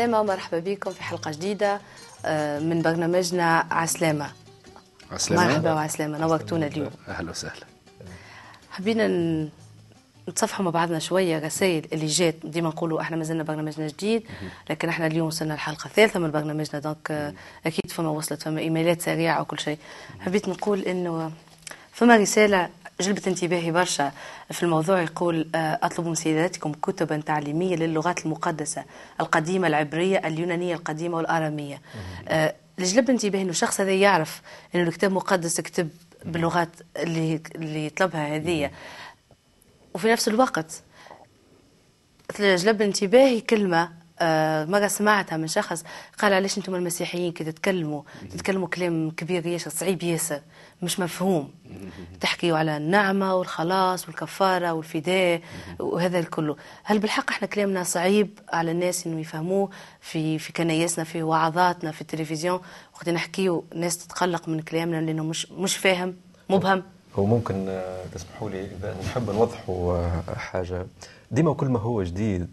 عسلامة ومرحبا بكم في حلقة جديدة آه، من برنامجنا عسلامة. عسلامة؟ مرحبا وعسلامة نورتونا اليوم. أهلا وسهلا. حبينا نتصفحوا مع بعضنا شوية رسائل اللي جات. ديما نقولوا إحنا مازلنا برنامجنا جديد لكن إحنا اليوم وصلنا الحلقة الثالثة من برنامجنا. دونك آه، أكيد فما وصلت فما إيميلات سريعة وكل شيء. حبيت نقول إنه فما رسالة جلبت انتباهي برشا في الموضوع يقول آه، أطلب من سيداتكم كتبا تعليمية للغات المقدسة القديمة العبرية اليونانية القديمة والآرامية. آه، اللي جلب انتباهي إنه الشخص هذا يعرف إنه الكتاب المقدس كتب باللغات اللي اللي يطلبها هذه. وفي نفس الوقت جلب انتباهي كلمة آه، مرة سمعتها من شخص قال علاش أنتم المسيحيين كي تتكلموا تتكلموا كلام كبير ياسر صعيب ياسر مش مفهوم. تحكيوا على النعمة والخلاص والكفارة والفداء وهذا الكله. هل بالحق إحنا كلامنا صعيب على الناس انه يفهموه في في كنايسنا في وعظاتنا في التلفزيون؟ وقت نحكيو الناس تتقلق من كلامنا لأنه مش مش فاهم مبهم. هو ممكن آه، تسمحوا لي إذا نحب نوضحوا آه، حاجة. ديما كل ما هو جديد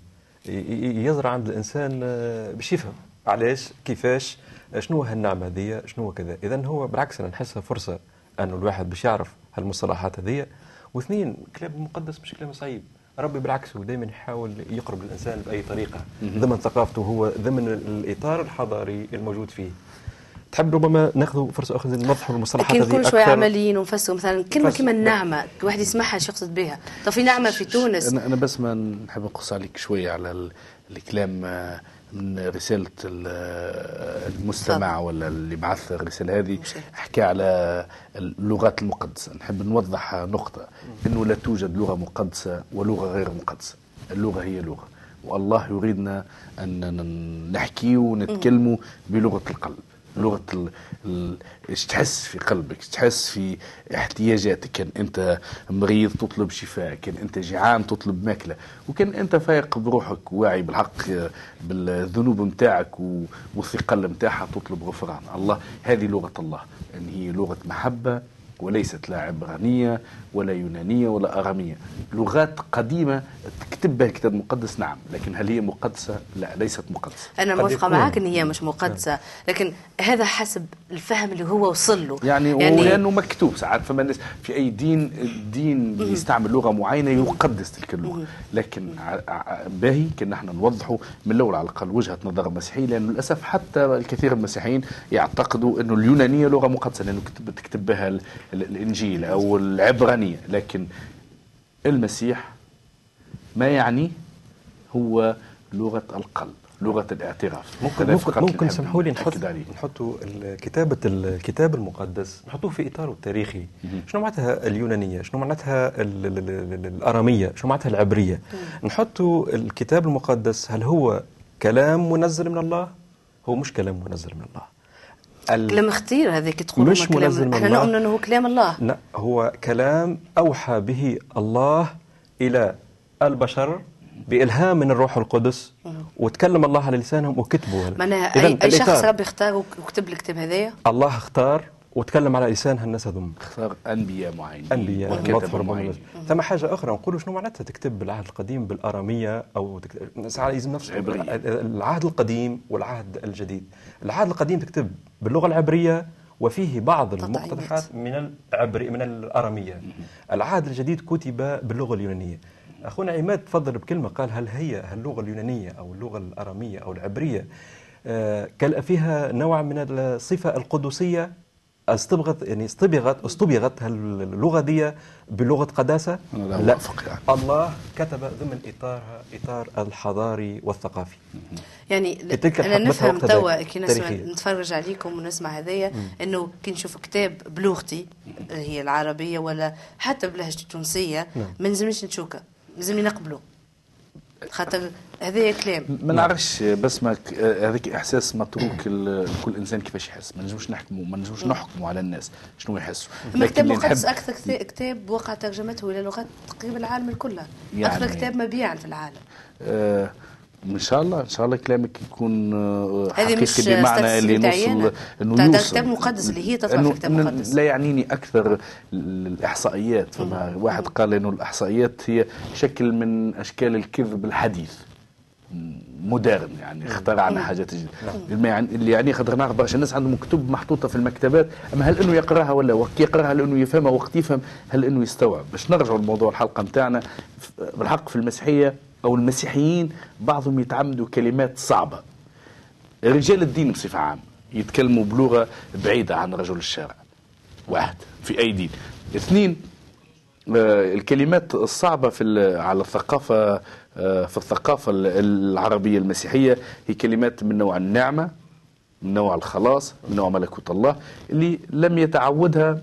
يزرع عند الإنسان آه، باش يفهم. علاش؟ كيفاش؟ آه، شنو هالنعمه هذه؟ شنو كذا؟ اذا هو بالعكس أنا نحسها فرصة انه الواحد باش يعرف هالمصطلحات هذه. واثنين كلام المقدس مش كلام صعيب. ربي بالعكس هو دائما يحاول يقرب الإنسان بأي طريقة. ضمن ثقافته هو ضمن الإطار الحضاري الموجود فيه. تحب ربما ناخذ فرصة أخرى نوضحوا المصطلحات هذه نكون شوية؟ عمليين ونفسروا مثلا كلمه كلمة النعمه واحد يسمعها شو يقصد بها طب في نعمة في تونس. أنا أنا بس ما نحب نقص عليك شوية على ال- الكلام آه، من رسالة ال- آه، المستمع ولا اللي بعث الرسالة هذه. حكى على اللغات المقدسة. نحب نوضح نقطة إنه لا توجد لغة مقدسة ولغة غير مقدسة. اللغة هي لغة. والله يريدنا أن ن- نحكي ونتكلموا بلغة القلب. لغة. إيش تحس في قلبك تحس في احتياجاتك كان أنت مريض تطلب شفاء كان أنت جيعان تطلب ماكلة وكان أنت فايق بروحك واعي بالحق بالذنوب متاعك و... والثقل متاعها تطلب غفران الله هذه لغة الله إن هي لغة محبة وليست لا عبرانية ولا يونانية ولا أرامية. لغات قديمة تكتب بها الكتاب المقدس نعم لكن هل هي مقدسة؟ لا ليست مقدسة. أنا قد موافقة يكون. معاك إن هي مش مقدسة لكن هذا حسب الفهم اللي هو وصل له. يعني, يعني لأنه مكتوب ساعات فما الناس في أي دين الدين يستعمل لغة معينة يقدس تلك اللغة. لكن باهي كنا إحنا نوضحوا من الأول على الأقل وجهة نظر المسيحيه لأنه للأسف حتى الكثير من المسيحيين يعتقدوا إنه اليونانية لغة مقدسة لأنه كتب تكتب بها الإنجيل أو العبرانية. لكن المسيح ما يعني هو لغة القلب لغة الاعتراف. ممكن ممكن ممكن سمحوا لي نحط. نحطوا كتابة الكتاب المقدس نحطوه في إطاره التاريخي. شنو معناتها اليونانية؟ شنو معناتها ال- ال- ال- ال- الأرامية؟ شنو معناتها العبرية؟ نحطوا الكتاب المقدس. هل هو كلام منزل من الله؟ هو مش كلام منزل من الله. كلام اختير هذاك تقولوا مش ما كلام- منزل من إحنا الله. نؤمن إنه هو كلام الله لا هو كلام أوحى به الله إلى البشر بإلهام من الروح القدس وتكلم الله على لسانهم وكتبوا معناها اي, أي شخص. ربي اختار وك- وكتب الكتاب هذايا الله اختار وتكلم على لسان هالناس هذوم. اختار أنبياء معينين أنبياء وكتبوا مظهر معينين ثم حاجة أخرى نقولوا شنو معناتها تكتب بالعهد القديم بالأرامية أو تكتب ساعات لازم نفس. العهد القديم والعهد الجديد. العهد القديم تكتب باللغة العبرية وفيه بعض تطعيمات. المقتطعات من العبري من الأرامية. العهد الجديد كتب باللغة اليونانية. أخونا عماد تفضل بكلمة قال هل هي هل اللغة اليونانية أو اللغة الأرامية أو العبرية آه، كان فيها نوع من الصفة القدسية استبغت يعني استبغت استبغت هاللغه دي بلغة قداسة أنا لا أوافق يعني. الله كتب ضمن اطارها إطار الحضاري والثقافي يعني تلك أنا نفهم توا كي نسمع. نتفرج عليكم ونسمع هذايا إنه كي نشوف كتاب بلغتي اللي هي العربية ولا حتى بلهجتي التونسيه نعم. ما نلزمنيش نشوكه لازمني نقبله خاطر هذايا كلام. ما نعرفش بس ما هذاك إحساس متروك لكل إنسان كيفاش يحس. ما نجموش نحكموا ما نجموش نحكموا على الناس شنو يحسوا. أما كتاب اللي مقدس نحب- أكثر كتا- كتاب وقع ترجمته إلى لغات تقريبا العالم كلها يعني- أكثر كتاب مبيعا في العالم. آه إن شاء الله إن شاء الله كلامك يكون آه، حقيقي بمعنى اللي نوصل. انه يوصل كتاب مقدس اللي هي تطلع في كتاب مقدس. لا يعنيني أكثر الإحصائيات. فما واحد قال إنه الإحصائيات هي شكل من أشكال الكذب الحديث. مودرن يعني اخترعنا حاجات جديدة. اللي يعني اللي يعني خاطر نعرف برشا الناس عندهم كتب محطوطة في المكتبات. أما هل إنه يقرأها ولا وقت يقرأها؟ هل إنه يفهمها وقت يفهم؟ هل إنه يستوعب؟ باش نرجعوا لموضوع الحلقة نتاعنا بالحق في المسيحية أو المسيحيين بعضهم يتعمدوا كلمات صعبة. رجال الدين بصفة عامة يتكلموا بلغة بعيدة عن رجل الشارع واحد في أي دين. اثنين آه، الكلمات الصعبة في على الثقافة آه، في الثقافة العربية المسيحية هي كلمات من نوع النعمة من نوع الخلاص من نوع ملكوت الله اللي لم يتعودها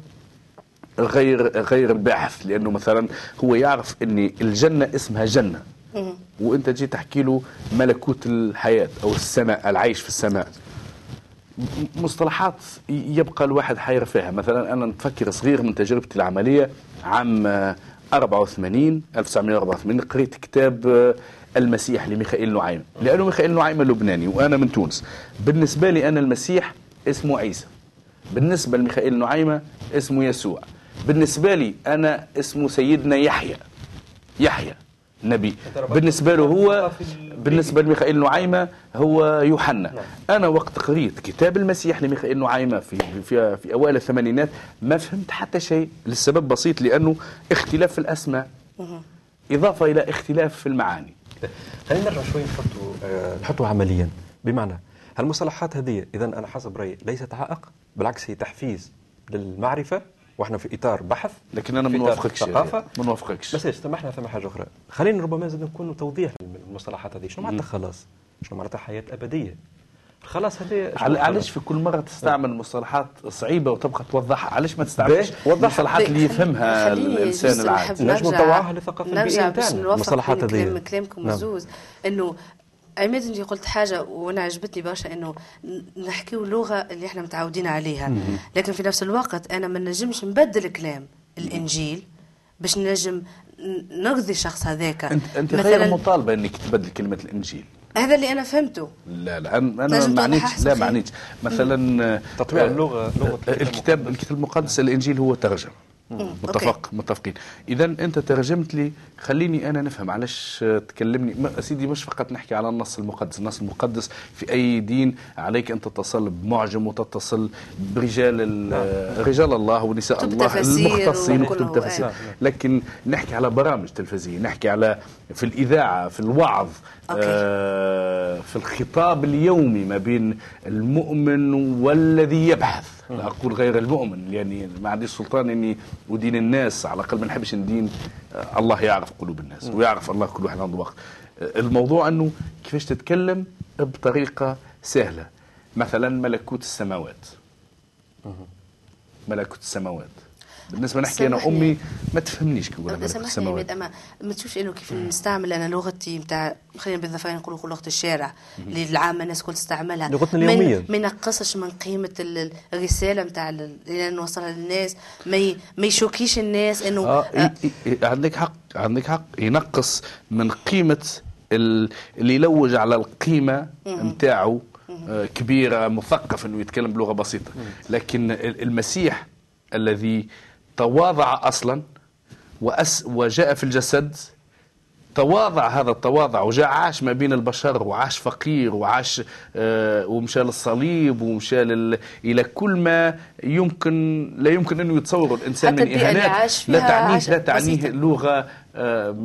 غير غير الباحث. لأنه مثلا هو يعرف ان الجنة اسمها جنة. وانت جيت تحكي له ملكوت الحياة أو السماء العيش في السماء. مصطلحات يبقى الواحد حير فيها مثلا أنا نتفكر صغير من تجربتي العملية عام 84 1984 قريت كتاب آه، المسيح لميخائيل نعيم. لأنه ميخائيل نعيم لبناني وأنا من تونس. بالنسبة لي أنا المسيح اسمه عيسى. بالنسبة لميخائيل نعيمه اسمه يسوع. بالنسبة لي أنا اسمه سيدنا يحيى. يحيى. نبي بالنسبة له هو بالنسبة لميخائيل نعيمة هو يوحنا. أنا وقت قريت كتاب المسيح لميخائيل نعيمة في, في, في أوائل الثمانينات ما فهمت حتى شيء. للسبب بسيط لأنه اختلاف في الأسماء. إضافة إلى اختلاف في المعاني. خلينا نرجع شوي نحطوا آه، نحطوا عمليا. بمعنى هالمصطلحات هذه إذا أنا حسب رأيي ليست عائق؟ بالعكس هي تحفيز للمعرفة وإحنا في إطار بحث لكن أنا ما نوافقكش ثقافة. ما نوافقكش بس سمحنا ثم حاجة أخرى. خلينا ربما زاد نكون توضيح للمصطلحات هذه. شنو معناتها خلاص؟ شنو معناتها حياة أبدية؟ خلاص هذه علاش في كل مرة تستعمل مصطلحات صعيبة وتبقى توضحها علاش ما تستعملش المصطلحات اللي يفهمها الإنسان العادي؟ نجم نطوعها للثقافه البيئيه نتاعنا المصطلحات هذه. كلامكم نعم. زوز إنه عماد انت قلت حاجة وأنا عجبتني برشا إنه نحكيو لغة اللي إحنا متعودين عليها. لكن في نفس الوقت أنا ما نجمش نبدل كلام الإنجيل باش نجم نرضي الشخص هذاك. انت أنت غير مطالبة إنك تبدل كلمة الإنجيل. هذا اللي أنا فهمته. لا لا أنا ما معنيتش لا معنيتش مثلا تطبيع اللغة لغة الكتاب الكتاب المقدس الإنجيل هو ترجمة. متفق متفقين. اذا أنت ترجمت لي خليني أنا نفهم علاش تكلمني. سيدي مش فقط نحكي على النص المقدس. النص المقدس في أي دين عليك أن تتصل بمعجم وتتصل برجال نعم. رجال الله ونساء الله المختصين وكتب تفاسير لكن نحكي على برامج تلفزيونية نحكي على في الإذاعة في الوعظ آه في الخطاب اليومي ما بين المؤمن والذي يبحث. لا أقول غير المؤمن يعني ما عنديش سلطان إني أدين الناس. على الأقل ما نحبش ندين آه، الله يعرف قلوب الناس ويعرف الله كل واحد عنده وقت. آه، الموضوع أنه كيفاش تتكلم بطريقة سهلة. مثلا ملكوت السماوات. ملكوت السماوات. بالنسبة نحكي أنا أمي ما تفهمنيش كي نقول سامحني أما ما تشوفش إنه كيف نستعمل أنا لغتي نتاع خلينا بالضفاين نقولوا لغة الشارع. اللي العامه الناس الكل تستعملها. لغتنا اليومية. ما ينقصش من قيمة الرسالة نتاع اللي نوصلها للناس. ما ما يشوكيش الناس إنه آه, آه عندك حق عندك حق. ينقص من قيمة اللي يلوج على القيمة نتاعو آه كبيرة مثقف إنه يتكلم بلغة بسيطة. لكن المسيح الذي تواضع أصلا وأس وجاء في الجسد تواضع هذا التواضع وجاء عاش ما بين البشر وعاش فقير وعاش آه ومشى للصليب ومشى. إلى كل ما يمكن لا يمكن انه يتصوره الإنسان من اهانات لا تعنيه لا تعنيه لغة آه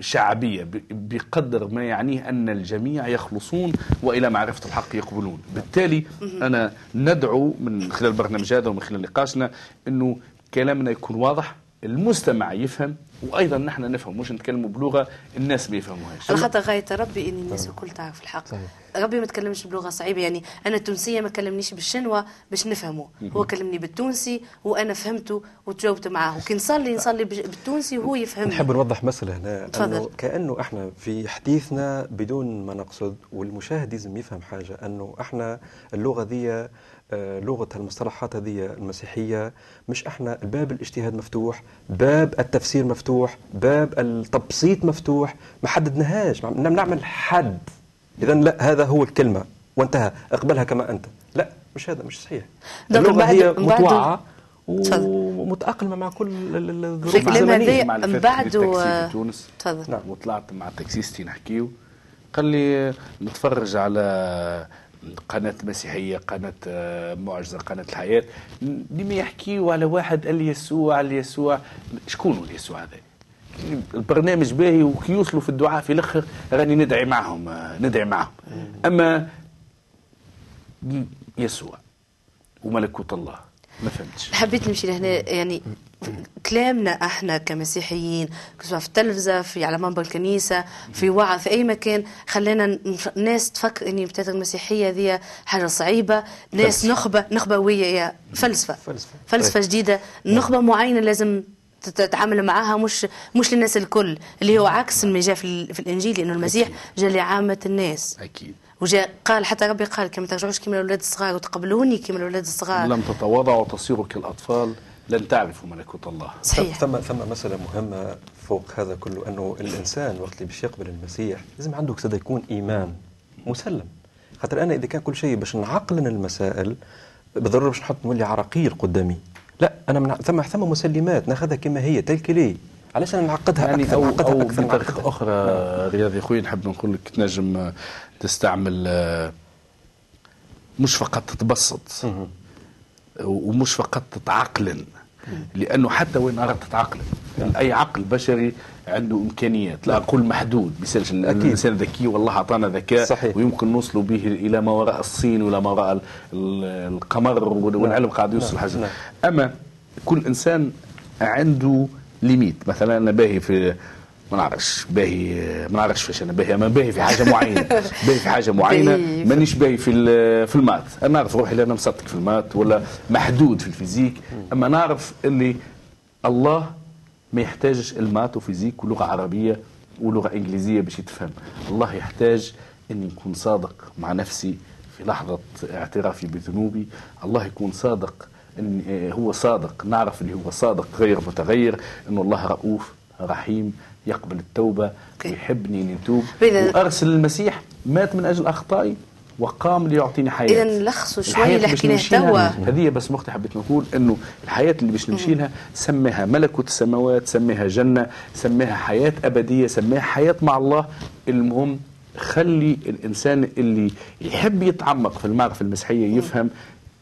شعبية بقدر ما يعنيه أن الجميع يخلصون وإلى معرفة الحق يقبلون بالتالي أنا ندعو من خلال البرنامج هذا ومن خلال نقاشنا إنه كلامنا يكون واضح المستمع يفهم وأيضا نحن نفهم مش نتكلموا بلغة الناس ما يفهموهاش على خاطر غاية ربي ان الناس الكل تعرف الحق. صحيح. ربي ما تكلمش بلغة صعيبة يعني أنا التونسية ما كلمنيش بالشنوة باش نفهمه. هو كلمني بالتونسي وأنا فهمته وتجاوبت معاه. وكي نصلي نصلي بالتونسي وهو يفهمني. نحب نوضح مسألة هنا انه كأنه إحنا في حديثنا بدون ما نقصد والمشاهد لازم يفهم حاجة أنه إحنا اللغة ذي لغة المصطلحات هذه المسيحية. مش إحنا باب الاجتهاد مفتوح باب التفسير مفتوح باب التبسيط مفتوح ما حددناهاش. نعمل حد. اذا لا هذا هو الكلمة. وانتهى. اقبلها كما أنت. لا مش هذا مش صحيح. اللغة هي متوعة ومتأقلمة مع كل الظروف الزمنية. من بعد تونس. تفضل. نعم وطلعت مع تاكسيستي نحكيو. قال لي نتفرج على قناة مسيحية قناة آه، معجزة قناة الحياة. ديما يحكيوا على واحد قال يسوع على يسوع شكون هو يسوع هذا؟ البرنامج باهي وكي يوصلوا في الدعاء في الأخر راني ندعي معهم آه، ندعي معهم. أما يسوع وملكوت الله ما فهمتش. حبيت نمشي لهنا يعني كلامنا إحنا كمسيحيين سواء في التلفزه في على منبر الكنيسه في وعظ في أي مكان خلينا الناس تفكر إني بتاعت المسيحية ذي حاجة صعيبة ناس نخبة نخبويه يا فلسفة. فلسفة. فلسفة جديدة نخبة معينة لازم تتعامل معاها مش مش للناس الكل اللي هو عكس ما جاء في, في الإنجيل لأنه المسيح جاء لعامة الناس. أكيد. وجاء قال حتى ربي قال كما ترجعوش كما الأولاد الصغار وتقبلوني كما الأولاد الصغار. لم تتواضعوا وتصيروا كالأطفال. لن تعرفوا ملكوت الله. صحيح. ثم ثم مسألة مهمة فوق هذا كله أنه الإنسان وقت اللي باش يقبل المسيح لازم عنده كذا يكون إيمان مسلم. خاطر أنا إذا كان كل شيء باش نعقلن المسائل بالضرورة باش نحط نولي عراقيل قدامي. لا أنا من ثم ثم مسلمات ناخذها كما هي تلك لي. علاش أنا نعقدها يعني أكثر؟ أو نعقدها أو أكثر بطريقة. أخرى رياض يا أخوي نحب نقول لك تنجم تستعمل آه، مش فقط تتبسط مهم. ومش فقط تتعقلن. لأنه حتى وين أردت تتعقلن أي عقل بشري عنده إمكانيات لا أقول محدود بيسالش الانسان ذكي والله أعطانا ذكاء صحيح. ويمكن نوصلوا به إلى ما وراء الصين ولا ما وراء ال- ال- القمر والعلم قاعد يوصل نعم. حاجة نعم. أما كل إنسان عنده limite مثلا أنا باهي في ما نعرفش باهي ما نعرفش فاش أنا باهي أما باهي في حاجة معينة باهي في حاجة معينة مانيش باهي في في ال maths. أنا نعرف روحي لا أنا مصدق في ال maths ولا محدود في ال physique. أما نعرف اللي الله ما يحتاجش ال maths و physique ولغة عربية ولغة إنجليزية باش يتفهم. الله يحتاج إني نكون صادق مع نفسي في لحظة اعترافي بذنوبي. الله يكون صادق إن آه، هو صادق. نعرف اللي هو صادق غير متغير إنه الله رؤوف رحيم يقبل التوبة أوكي. ويحبني نتوب وأرسل المسيح مات من أجل أخطائي وقام ليعطيني حياة. إذا نلخصوا شوي الحياة اللي حكيناه توا. هذه بس مختي حبيت نقول إنه الحياة اللي باش نمشي لها سميها ملكوت السماوات سميها جنة سميها حياة أبدية سميها حياة مع الله. المهم خلي الإنسان اللي يحب يتعمق في المعرفه المسيحية يفهم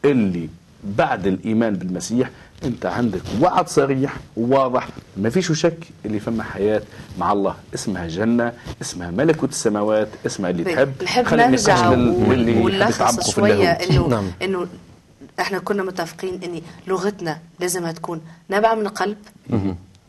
اللي بعد الإيمان بالمسيح انت عندك وعد صريح وواضح. ما فيش شك اللي فما حياة مع الله. اسمها جنة اسمها ملكوت السماوات اسمها اللي تحب. نحب خلي النقاش نرجع ونلخص شوية اللاهوت. انه نعم. انه إحنا كنا متفقين إن لغتنا لازمها تكون نابعة من القلب.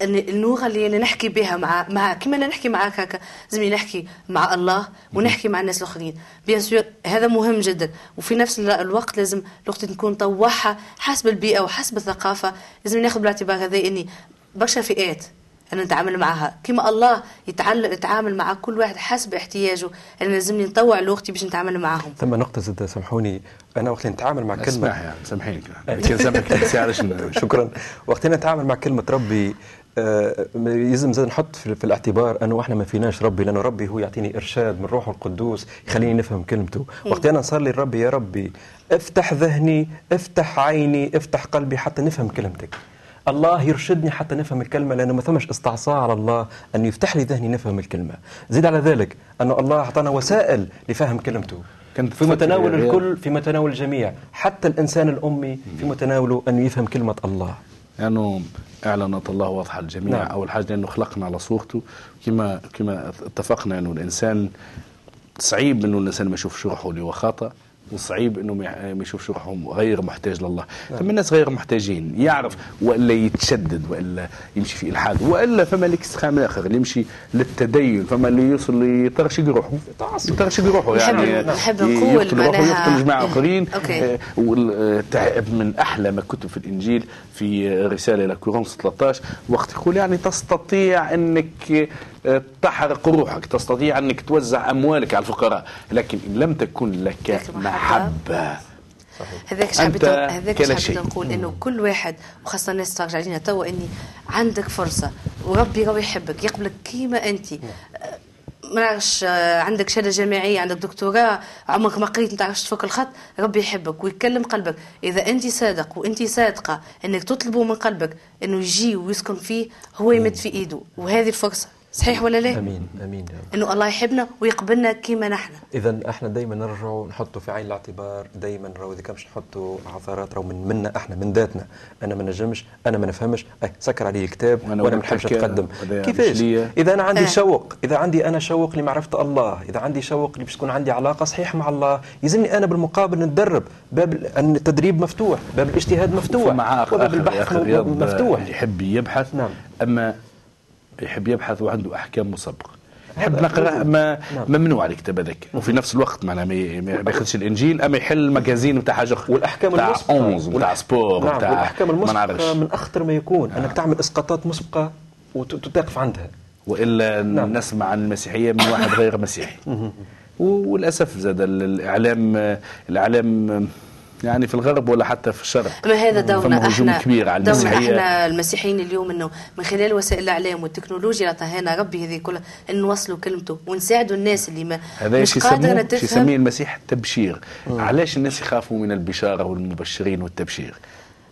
اللغة اللي أنا نحكي بها مع مع كما أنا نحكي معك هكا لازم نحكي مع الله ونحكي مع الناس الآخرين. بيان سور هذا مهم جدا. وفي نفس ال- الوقت لازم لغتي نكون طوعها حسب البيئة وحسب الثقافة. لازم ناخذ بالاعتبار هذا إني برشا فئات أنا نتعامل معها. كما الله يتعلم يتعامل مع كل واحد حسب احتياجه. أنا لازمني نطوع لغتي باش نتعامل معاهم ثم نقطة زد سامحوني. أنا وقت اللي نتعامل مع كلمة اسمح يعني سامحيني. كان سامحك ساعه علاش شكرا. وقت اللي نتعامل مع كلمة ربي. آه، يلزم زاد نحط في, في الاعتبار أنه إحنا ما فيناش ربي لأنه ربي هو يعطيني إرشاد من روحه القدوس يخليني نفهم كلمته. وقت أنا نصلي لربي يا ربي افتح ذهني افتح عيني افتح قلبي حتى نفهم كلمتك. الله يرشدني حتى نفهم الكلمة لأنه ما ثمش استعصاء على الله أن يفتح لي ذهني نفهم الكلمة. زيد على ذلك أن الله أعطانا وسائل لفهم كلمته. كانت في متناول الكل في متناول الجميع. حتى الإنسان الأمي في متناوله أن يفهم كلمة الله. لأنه اعلنت الله واضحة للجميع. نعم. أول حاجة لأنه خلقنا على صورته. كما كما اتفقنا أنه الإنسان صعيب أنه الإنسان ما يشوفش روحه اللي هو خطا وصعيب إنه ما يشوفش روحه غير محتاج لله. ثم الناس غير محتاجين يعرف وإلا يتشدد وإلا يمشي في إلحاد وإلا فما الاكستريم الآخر اللي يمشي للتدين فما اللي يوصل يطرشق روحه يطرشق روحه يعني نحب نقول يقتل روحه معناها- ويقتل جماعة آخرين. آه، والتعب من أحلى ما كتب في الإنجيل في رسالة إلى كورنثوس 13 وقت يقول يعني تستطيع إنك تحرق روحك تستطيع أنك توزع أموالك على الفقراء لكن إن لم تكن لك محبة. محبه هذاك حبيت هذاك حبيت. نقول إنه كل واحد وخاصة الناس ترجع علينا توا إني عندك فرصة وربي راهو يحبك يقبلك كيما انت. آه، ما نعرفش آه، عندك شهادة جامعية عندك دكتوراه عمرك ما قريت ما تعرفش تفك الخط ربي يحبك ويكلم قلبك. إذا انت صادق وانت صادقة إنك تطلبه من قلبك إنه يجي ويسكن فيه هو يمد في إيده وهذه الفرصة. صحيح ولا لا؟ آمين آمين يا رب. إنه الله يحبنا ويقبلنا كيما نحن اذا إحنا دائما نرجعوا نحطوا في عين الاعتبار دائما راهو إذا كانش نحطوا عثرات راهو من منا إحنا من ذاتنا أنا ما نجمش أنا ما نفهمش أي سكر علي الكتاب وأنا وأنا ما نحبش هذا كيفاش. إذا أنا عندي آه. شوق إذا عندي أنا شوق لمعرفة الله إذا عندي شوق باش تكون عندي علاقة صحيحة مع الله يلزمني أنا بالمقابل نتدرب باب التدريب مفتوح باب الاجتهاد مفتوح وباب يا البحث مفتوح يحب يبحث نعم. أما يحب يبحث وعنده أحكام مسبقه يحب نقرأ موجود. ما نعم. ممنوع الكتاب هذاك وفي نفس الوقت معناها ما ياخذش الإنجيل أما يحل المجازين نتاع حاجة أخرى. والأحكام المسبقة 11 نتاع سبور نعم نتاع والأحكام المسبقة من أخطر ما يكون أنك تعمل إسقاطات مسبقة وتقف عندها وإلا نعم. نسمع عن المسيحية من واحد غير مسيحي وللأسف زاد ال- الاعلام الإعلام يعني في الغرب ولا حتى في الشرق. ما هذا دورنا إحنا كبير على دورنا إحنا المسيحيين اليوم إنه من خلال وسائل الإعلام والتكنولوجيا اللي عطاها ربي هذه كلها إن نوصلوا كلمته ونساعدوا الناس اللي ما هذا مش شي قادرة شي يسميه تفهم المسيح؟ التبشير. علاش الناس يخافوا من البشارة والمبشرين والتبشير؟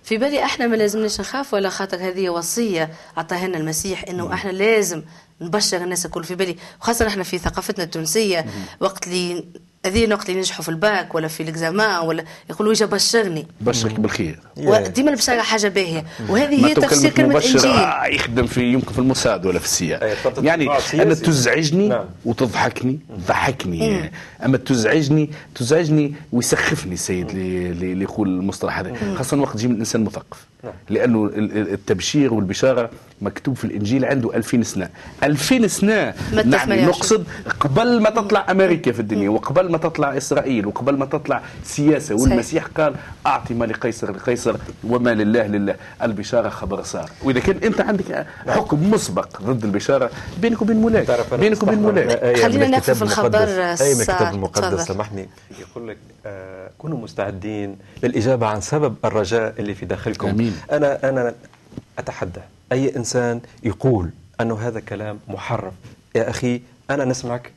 في بالي إحنا ما لازمناش نخاف ولا خاطر هذه وصية عطاها لنا المسيح إنه إحنا لازم نبشر الناس الكل. في بالي وخاصه إحنا في ثقافتنا التونسية وقت اللي هذه الوقت اللي نجحوا في الباك ولا في ال examen ولا يقولوا اجا بشرني بشرك بالخير. وديما البشاره حاجة باهية. وهذه هي تفسير كلمة مبشر إنجيل. آه يخدم في يمكن في الموساد ولا في ال CIA أي، طب يعني تطبع أنا. تزعجني نعم. وتضحكني تضحكني أما تزعجني تزعجني ويسخفني السيد اللي يقول المصطلح هذا. خاصة وقت يجي من انسان مثقف. نعم. ال- التبشير والبشارة مكتوب في الإنجيل عنده 2000 سنة 2000 سنة متى نعني 28. نقصد قبل ما تطلع أمريكا في الدنيا وقبل ما تطلع إسرائيل وقبل ما تطلع سياسة صحيح. والمسيح قال أعطي ما لقيصر لقيصر وما لله لله البشارة خبر صار وإذا كان أنت عندك حكم مسبق ضد البشارة بينك وبين مولاك بينك وبين مولاك خلينا نقف في الخبر. آية من الكتاب. المقدس. سامحني يقول لك آه كونوا مستعدين للإجابة عن سبب الرجاء اللي في داخلكم آمين. أنا أنا أتحدى أي إنسان يقول أنه هذا كلام محرف. يا أخي أنا نسمعك.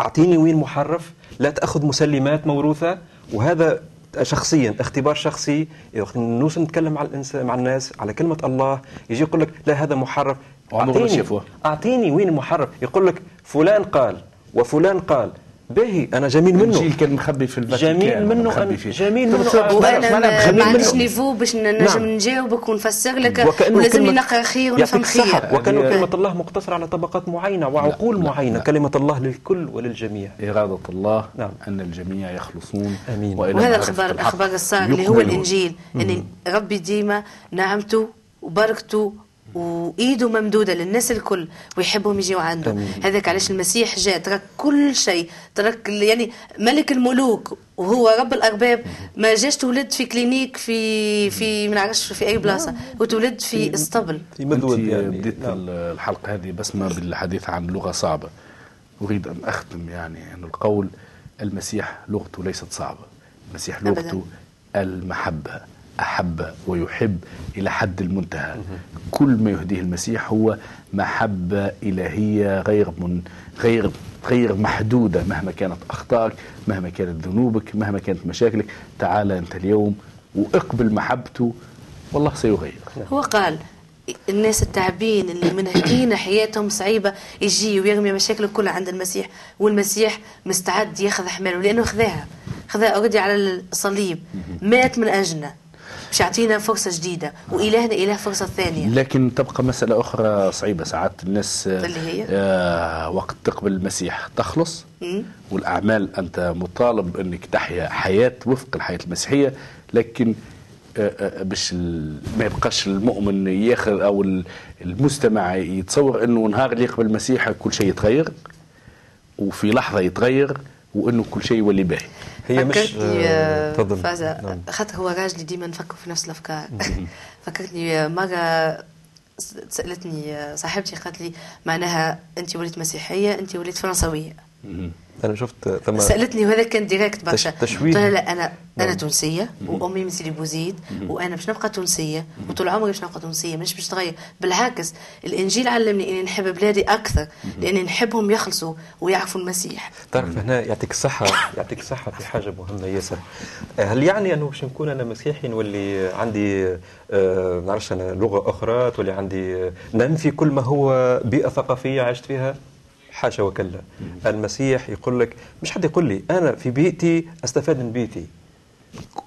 أعطيني وين محرف. لا تأخذ مسلمات موروثة. وهذا شخصيا اختبار شخصي. نوصل نتكلم مع الانسان مع الناس على كلمة الله يجي يقول لك لا هذا محرف. شافوه. أعطيني وين محرف. يقول لك فلان قال وفلان قال. باهي أنا جميل منه الانجيل كان مخبي في الفاتيكان جميل منه مخبي أن- فيه. جميل منه معناها ما, عنديش. نيفو باش نجم نعم. نجاوبك ونفسر لك وكأنه ولازمني كلمة- نقرا خير ونفهم. خير وكأنه هذه- كلمة الله مقتصرة على طبقات معينة وعقول لا، معينة لا. كلمة الله للكل وللجميع إرادة الله نعم. أن الجميع يخلصون. وإلى وهذا الخبر الاخبار الصار اللي هو. الإنجيل ان ربي ديما نعمته وبركته وإيده ممدودة للناس الكل ويحبهم يجيوا عنده. هذاك علاش المسيح جاء ترك كل شيء ترك يعني ملك الملوك وهو رب الأرباب. ما جاش تولد في كلينيك في في ما نعرفش في أي بلاصة. وتولد في اسطبل. في مدود يعني. بديت نعم. الحلقة هذه بسمة بالحديث عن لغة صعبة. أريد أن أختم يعني أن القول المسيح لغته ليست صعبة. المسيح أبداً. لغته المحبة. أحب ويحب إلى حد المنتهى. كل ما يهديه المسيح هو محبة إلهية غير من غير غير محدودة مهما كانت أخطائك مهما كانت ذنوبك مهما كانت مشاكلك. تعال أنت اليوم واقبل محبته والله سيغير. هو قال الناس التعبين اللي منهكين حياتهم صعيبة يجي ويرمي مشاكله كلها عند المسيح والمسيح مستعد ياخذ حماله لأنه خذاها. خذاها اوريدي على الصليب. مات من أجلنا. باش يعطينا فرصة جديدة وإلهنا إله فرصة ثانية لكن تبقى مسألة أخرى صعيبة ساعات الناس اللي هي؟ آه وقت تقبل المسيح تخلص مم. والأعمال أنت مطالب أنك تحيا حياة وفق الحياة المسيحية لكن آه، آه، باش ما يبقاش المؤمن ياخذ أو ال- المستمع يتصور أنه نهار اللي يقبل المسيح كل شيء يتغير وفي لحظة يتغير وأنه كل شيء يولي باهي هي مش فكرتني آه، آه، تفضل فازة نعم. خاطر هو راجلي ديما نفكر في نفس الأفكار فكرتني آه، مرة سألتني صاحبتي قالت لي معناها انت وليت مسيحية انت وليت فرنسوية. أنا شفت ثم سألتني وهذا كان direct برشا تش- تشويه. قلت لها لا أنا أنا تونسية وأمي من سيدي بوزيد وأنا باش نبقى تونسية وطول عمري باش نبقى تونسية مش باش نتغير بالعكس الإنجيل علمني إني نحب بلادي أكثر لأني نحبهم يخلصوا ويعرفوا المسيح. تعرف هنا يعطيك الصحة يعطيك الصحة في حاجة مهمة ياسر. هل يعني أنه باش نكون أنا مسيحي نولي عندي آه نعرفش أنا لغة أخرى تولي عندي ننفي كل ما هو بيئة ثقافية عشت فيها؟ حاشا وكلا. المسيح يقول لك مش حد يقول لي أنا في بيئتي أستفاد من بيئتي.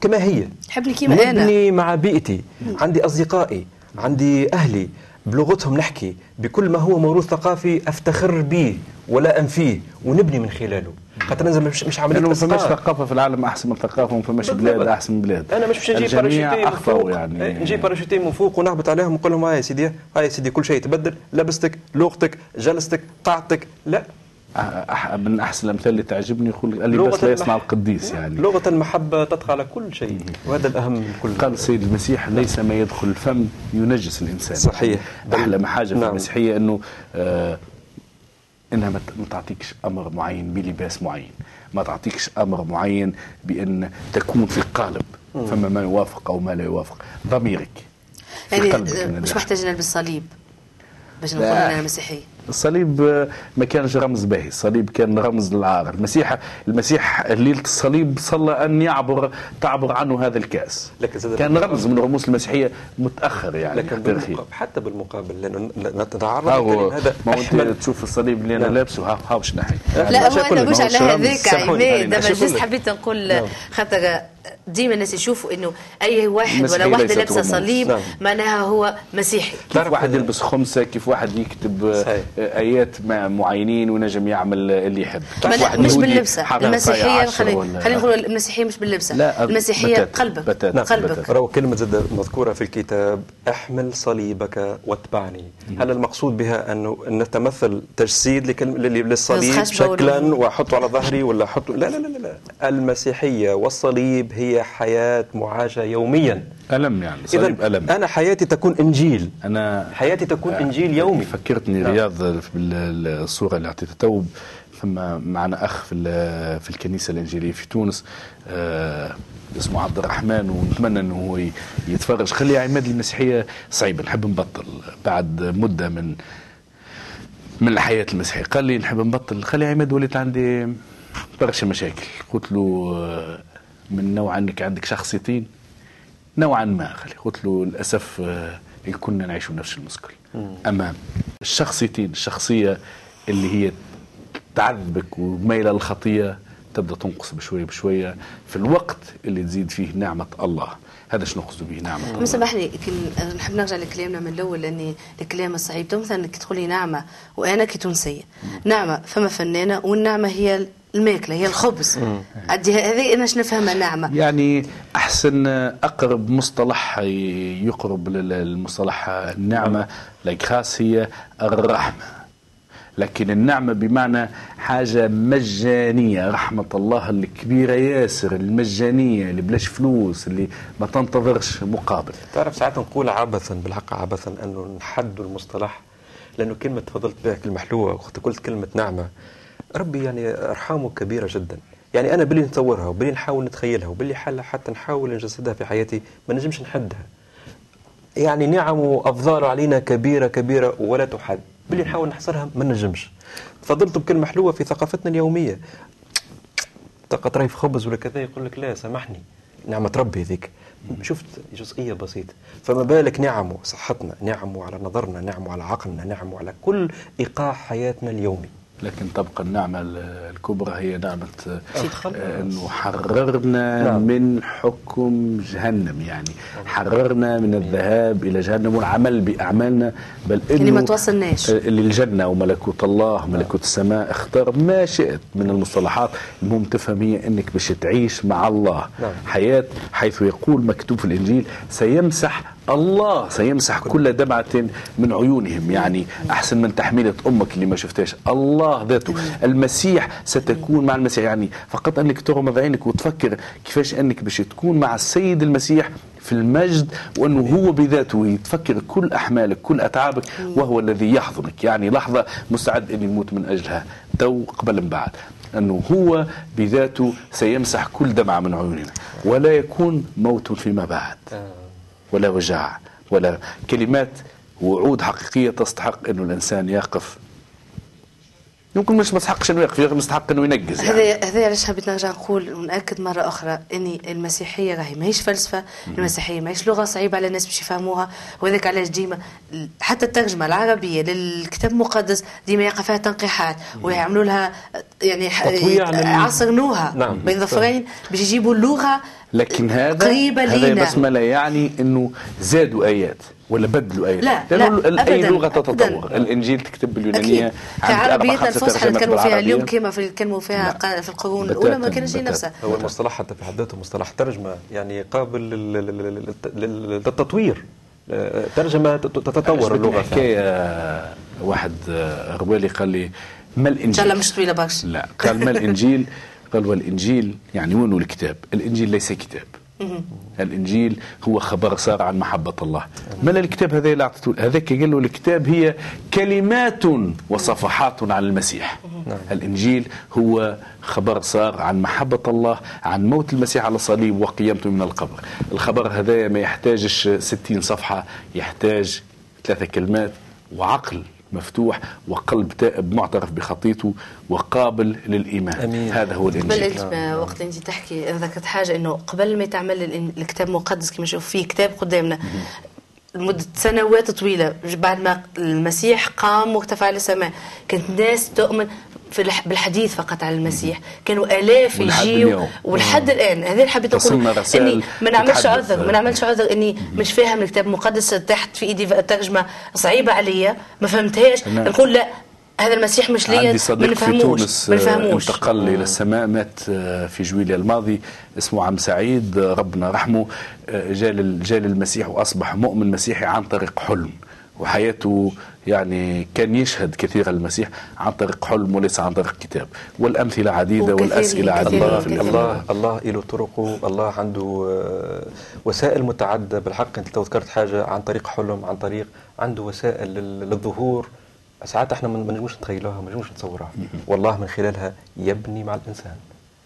كما هي. حبني أنا. نبني مع بيئتي. عندي أصدقائي عندي أهلي. بلغتهم نحكي بكل ما هو موروث ثقافي أفتخر به ولا أنفيه ونبني من خلاله. خاطر ننزل مش, مش عملية لأنه ما فماش. ثقافة في العالم أحسن من ثقافة وما فماش. بلاد أحسن من بلاد. أنا مش باش نجي الجميع باراشوتي من فوق. يعني. نجي باراشوتي من فوق ونهبط عليهم ونقول لهم هاي يا سيدي هاي يا سيدي كل شيء تبدل لبستك لغتك جلستك قاعدتك لا. من أحسن الامثال اللي تعجبني يقول قال لي لغة بس لا المح- يصنع القديس يعني لغة المحبة تطغى على كل شيء وهذا الأهم من كل قال السيد المسيح ليس ما يدخل الفم ينجس الإنسان صحيح. أحلى ما حاجة في نعم. المسيحية إنه آه إنها ما تعطيكش أمر معين بلباس معين ما تعطيكش أمر معين بأن تكون في قالب فما ما يوافق أو ما لا يوافق ضميرك في يعني قلبك آه، من مش الله. محتاج نلبس صليب باش نقول. أنا مسيحي الصليب آه، ما كانش رمز باهي. الصليب كان رمز للعار المسيح المسيح ليلة الصليب صلى أن يعبر تعبر عنه هذا الكأس. لكن كان رمز من رموز المسيحية متأخر يعني لكن بالمقابل حتى بالمقابل لأنه نتعرض هذا ما أنت تشوف الصليب اللي أنا نعم. لابسه؟ ها هاوش نحي لا هو أنا مش على. هذاك عماد أنا جست. حبيت نقول نعم. خاطر ديما الناس يشوفوا إنه أي واحد ولا واحدة لابسة. صليب نعم. معناها هو مسيحي كيف واحد يلبس خمسة كيف واحد يكتب صحيح. آيات مع معينين ونجم يعمل اللي يحب واحد مش باللبسة المسيحية خلينا نقول المسيحية مش باللبسة لا، المسيحية بتاتا. قلبك بتاتا. قلبك بتاتا. راهو كلمة زاد مذكورة في الكتاب أحمل صليبك واتبعني هل المقصود بها أنه أن نتمثل تجسيد لكلمة للصليب شكلا. وأحطه على ظهري ولا أحطه لا لا لا لا, لا. المسيحية والصليب هي حياة معاشة يوميا. ألم يعني صليب ألم. أنا حياتي تكون إنجيل. أنا حياتي تكون إنجيل يومي. فكرتني نعم. رياض بالصورة اللي أعطيتها. تو ثم معنا أخ في في الكنيسة الإنجيلية في تونس آه، اسمه عبد الرحمن ونتمنى إنه هو يتفرج. خلي عماد المسيحية صعيبه نحب نبطل بعد مدة من من الحياة المسيحية. قال لي نحب نبطل. خلي عماد وليت عندي برشا مشاكل. قلت له آه، من نوع إنك عندك شخصيتين نوعا ما خلي قلت له للأسف آه، كنا نعيش نفس المشكل أما الشخصيتين الشخصية اللي هي تعذبك وميله للخطية تبدأ تنقص بشوية بشوية في الوقت اللي تزيد فيه نعمة الله. هذا شنو نقصد به؟ نعمة الله. سامحني كن- نحب نرجع لكلامنا من الأول لاني الكلام الصعيب مثلا كي تقولي نعمة وأنا كي تونسيه نعمة فما فنانة والنعمة هي الماكلة هي الخبز. هذه أنا شنو نفهمها؟ نعمه يعني أحسن أقرب مصطلح يقرب للمصطلح النعمة لايك خاص هي الرحمة. لكن النعمة بمعنى حاجة مجانية رحمة الله الكبيره ياسر المجانية اللي بلاش فلوس اللي ما تنتظرش مقابل. تعرف ساعات نقول عبثا بالحق عبثا أنه نحدوا المصطلح لأنه كلمة تفضلت بها كلمة حلوة وقت قلت كلمة نعمة ربي يعني أرحامه كبيرة جدا. يعني أنا باللي نتصورها وباللي نحاول نتخيلها وباللي حل حتى نحاول نجسدها في حياتي ما نجمش نحدها. يعني نعم وافضال علينا كبيره كبيرة ولا تحد. باللي نحاول نحصرها ما نجمش. تفضلت بكلمة حلوة في ثقافتنا اليومية. طاقة رغيف خبز ولا كذا يقول لك لا سامحني. نعمة ربي ذيك شفت جزئية بسيطة. فما بالك نعمه صحتنا نعمه على نظرنا نعمه على عقلنا نعمه على كل إيقاع حياتنا اليومي. لكن تبقى النعمة الكبرى هي نعمة. آه، أنه حررنا نعم. من حكم جهنم يعني حررنا من الذهاب إلى جهنم والعمل بأعمالنا بل إنه يعني ما توصلناش. آه، اللي الجنة وملكوت الله ملكوت السماء اختار ما شئت من المصطلحات المهم تفهم هي أنك باش تعيش مع الله نعم. حياة حيث يقول مكتوب في الإنجيل سيمسح الله سيمسح كل دمعة من عيونهم. يعني أحسن من تحميلة أمك اللي ما شفتهاش. الله ذاته. المسيح ستكون مع المسيح. يعني فقط أنك تغمض عينك وتفكر كيفاش أنك باش تكون مع السيد المسيح في المجد وأنه هو بذاته يتفكر كل أحمالك كل أتعابك وهو الذي يحضنك. يعني لحظة مستعد أن يموت من أجلها. تو قبل من بعد. أنه هو بذاته سيمسح كل دمعة من عيوننا. ولا يكون موت فيما بعد. ولا وجاع ولا كلمات وعود حقيقية تستحق أنه الإنسان يقف يمكن مش مستحقش إنه يقف مستحق إنه ينجز يعني. يعني. هذا هذا علاش حبيت نرجع نقول ونأكد مرة أخرى أن المسيحية راهي ماهيش فلسفة المسيحية ماهيش لغة صعيبة على الناس باش يفهموها وهذاك علاش ديما حتى الترجمة العربية للكتاب المقدس ديما يقع فيها تنقيحات ويعملوا لها يعني عصرنوها نعم. بين ظفرين باش يجيبوا اللغة لكن هذا قريبة هذا لينا بس ما لا يعني إنه زادوا آيات ولا بدلوا آيات لا، لأنه لا، ال- اي لغه تتطور. الإنجيل تكتب باليونانية كعربيتنا الفصحى ترجمات نتكلموا فيها اليوم. كما في نتكلموا فيها لا. في القرون الأولى ما كانش هي. نفسها هو المصطلح حتى في حد ذاته مصطلح ترجمة يعني قابل لل- لل- لل- لل- للتطوير آه، ترجمة تت- تتطور فعلا. حكايه واحد آه، روالي قال لي ما الإنجيل إن شاء الله مش طويلة برشا لا قال ما الإنجيل قال والإنجيل يعني وين هو الكتاب؟ الإنجيل ليس كتاب. الإنجيل هو خبر صار عن محبة الله. من الكتاب هذا اللي أعطيته؟ هذاك قال له الكتاب هي كلمات وصفحات عن المسيح. الإنجيل هو خبر صار عن محبة الله عن موت المسيح على الصليب وقيامته من القبر. الخبر هذا ما يحتاجش 60 صفحة يحتاج ثلاثة كلمات وعقل. مفتوح وقلب تائب معترف بخطيته وقابل للإيمان. أمين. هذا هو قبل الإنجيل انت ما وقت انت تحكي ذكرت حاجة إنه قبل ما الإن- الكتاب المقدس كما نشوف فيه كتاب قدامنا. لمدة سنوات طويلة بعد ما المسيح قام واختفى على السماء كانت ناس تؤمن بالحديث فقط على المسيح. كانوا يجيوا اليوم. ولحد الآن. هذا اللي حبيت رسائل إني ما نعملش. عذر ما نعملش عذر. إني مش فاهم الكتاب. المقدس تحت في إيدي ترجمة صعيبة عليا. ما فهمتهاش. نقول لا هذا المسيح مش ليا. عندي صديق في تونس آه، انتقل إلى السماء. مات آه، في جويليا الماضي. اسمه عم سعيد. ربنا رحمه. آه، جال جال المسيح وأصبح مؤمن مسيحي عن طريق حلم. وحياته يعني كان يشهد كثيرا المسيح عن طريق حلم وليس عن طريق كتاب. والأمثلة عديدة والأسئلة كثير- عديدة. الله في كثير. الله الله له طرقه. الله عنده آه، وسائل متعددة. بالحق أنت لو ذكرت حاجة عن طريق حلم عن طريق عنده وسائل لل- للظهور ساعات إحنا ما نجموش نتخيلوها ما نجموش نتصورها والله من خلالها يبني مع الإنسان.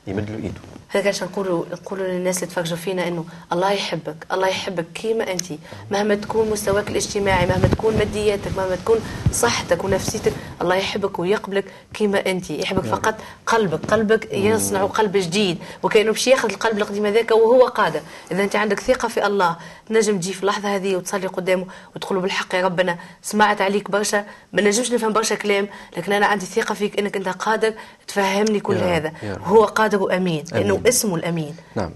يمد له إيده. هذا عشان نقولوا نقولوا للناس اللي تفرجوا فينا إنه الله يحبك الله يحبك كيما أنت. مهما تكون مستواك الاجتماعي مهما تكون مادياتك مهما تكون صحتك ونفسيتك الله يحبك ويقبلك كيما أنت. يحبك فقط قلبك. قلبك يصنع قلب جديد وكأنه باش ياخذ القلب القديم هذاك وهو قادر. إذا أنت عندك ثقة في الله تنجم تجي في اللحظة هذه وتصلي قدامه وتقول بالحق يا ربنا سمعت عليك برشا ما نجمش نفهم برشا كلام لكن أنا عندي ثقة فيك إنك أنت قادر تفهمني كل يا هذا. يا. هو قادر وامين لأنه أمين. اسمه الأمين. نعم.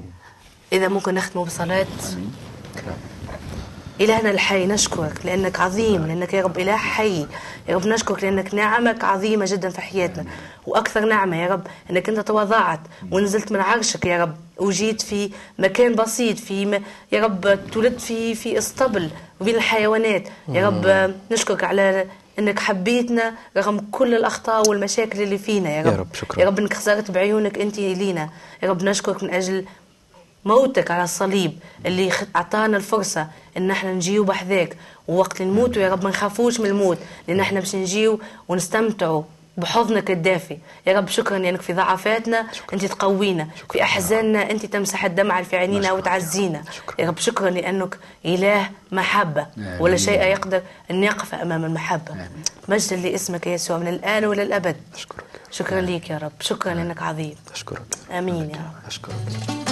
إذا ممكن نختموا بصلاة. نعم. إلهنا الحي نشكرك لأنك عظيم لأنك يا رب إله حي. يا رب نشكرك لأنك نعمك عظيمة جدا في حياتنا. وأكثر نعمة يا رب أنك أنت تواضعت ونزلت من عرشك يا رب. وجيت في مكان بسيط في م... يا رب تولدت في في اسطبل وبين الحيوانات. يا رب نشكرك على إنك حبيتنا رغم كل الأخطاء والمشاكل اللي فينا. يا رب. يا رب، شكراً. يا رب إنك خسرت بعيونك أنت لينا. يا رب نشكرك من أجل موتك على الصليب اللي أعطانا الفرصة إن إحنا نجيو بحذاك. ووقت نموتوا يا رب ما نخافوش من الموت. لأن إحنا باش نجيو ونستمتعوا. بحضنك الدافي. يا رب شكرا لأنك في ضعفاتنا أنت تقوينا. في أحزاننا أنت تمسح الدمع اللي في عينينا وتعزينا. يا رب شكرا لأنك إله محبة. آمين. ولا شيء يقدر أن يقف أمام المحبة. مجدا لاسمك يا يسوع من الآن وإلى الأبد. أشكرك. شكرا ليك يا رب. شكرا لأنك عظيم. أشكرك. آمين يا رب. اشكرك